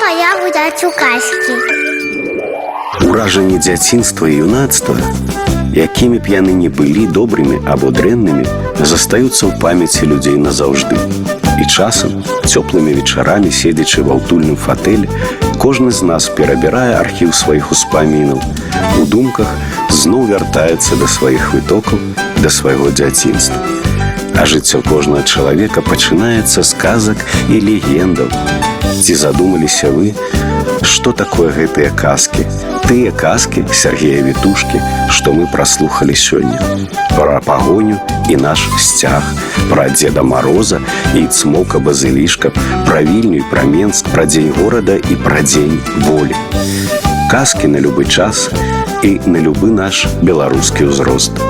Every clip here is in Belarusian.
пая гуляць у казкі. Уражанні дзяцінства і юнацтва, якімі б яны не былі добрымі або дрэннымі, застаюцца ў памяці людзей назаўжды. І часам, цёплымі вечарамі седзячы ва ўтульным фатэлі, кожны з нас перабірае архіў сваіх успамінаў. У думках зноў вяртаецца да сваіх вытокаў, да свайго дзяцінства. А жыццё кожнага чалавека пачынаецца з казак і легендаў. Ці задумаліся вы, што такое гэтыя казкі? Тыя казкі Сергея Вітушкі, што мы праслухалі сёння. Пра пагоню і наш сцяг, пра дзеда Мароза і цмока базылішка, пра вільню і пра Менск, пра дзень горада і пра дзень волі. Казкі на любы час і на любы наш беларускі ўзрост.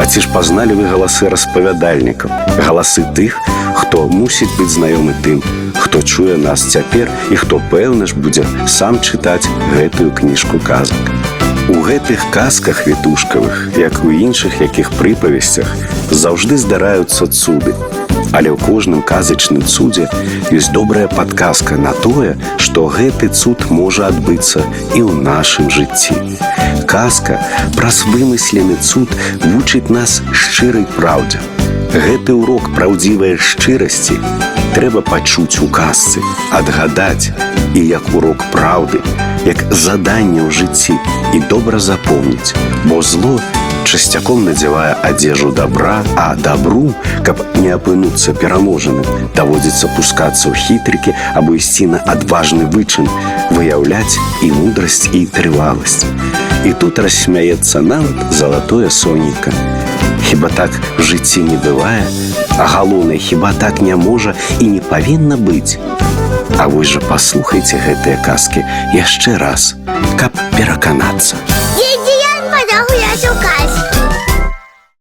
А ці ж пазналі вы галасы распавядальнікаў, галасы тых, хто мусіць быць знаёмы тым, хто чуе нас цяпер і хто пэўна ж будзе сам чытаць гэтую кніжку казак. У гэтых казках вітушкавых, як у іншых якіх прыпавесцях, заўжды здараюцца цуды. Але ў кожным казачным цудзе ёсць добрая падказка на тое, што гэты цуд можа адбыцца і ў нашым жыцці. Казка праз вымыслены цуд вучыць нас шчырай праўдзе. Гэты урок праўдзівай шчырасці трэба пачуць у казцы, адгадаць і як урок праўды, як заданне ў жыцці і добра запомніць, бо зло часцяком надзявае адзежу добра, а добру, каб не апынуцца пераможаным, даводзіцца пускацца ў хітрыкі або ісці на адважны вычын, выяўляць і мудрасць і трываласць. І тут рассмяецца нават залатое сонейка. Хіба так в жыцці не бывае, а галоўнае хіба так не можа і не павінна быць. А вось жа паслухайце гэтыя казкі яшчэ раз, каб пераканацца.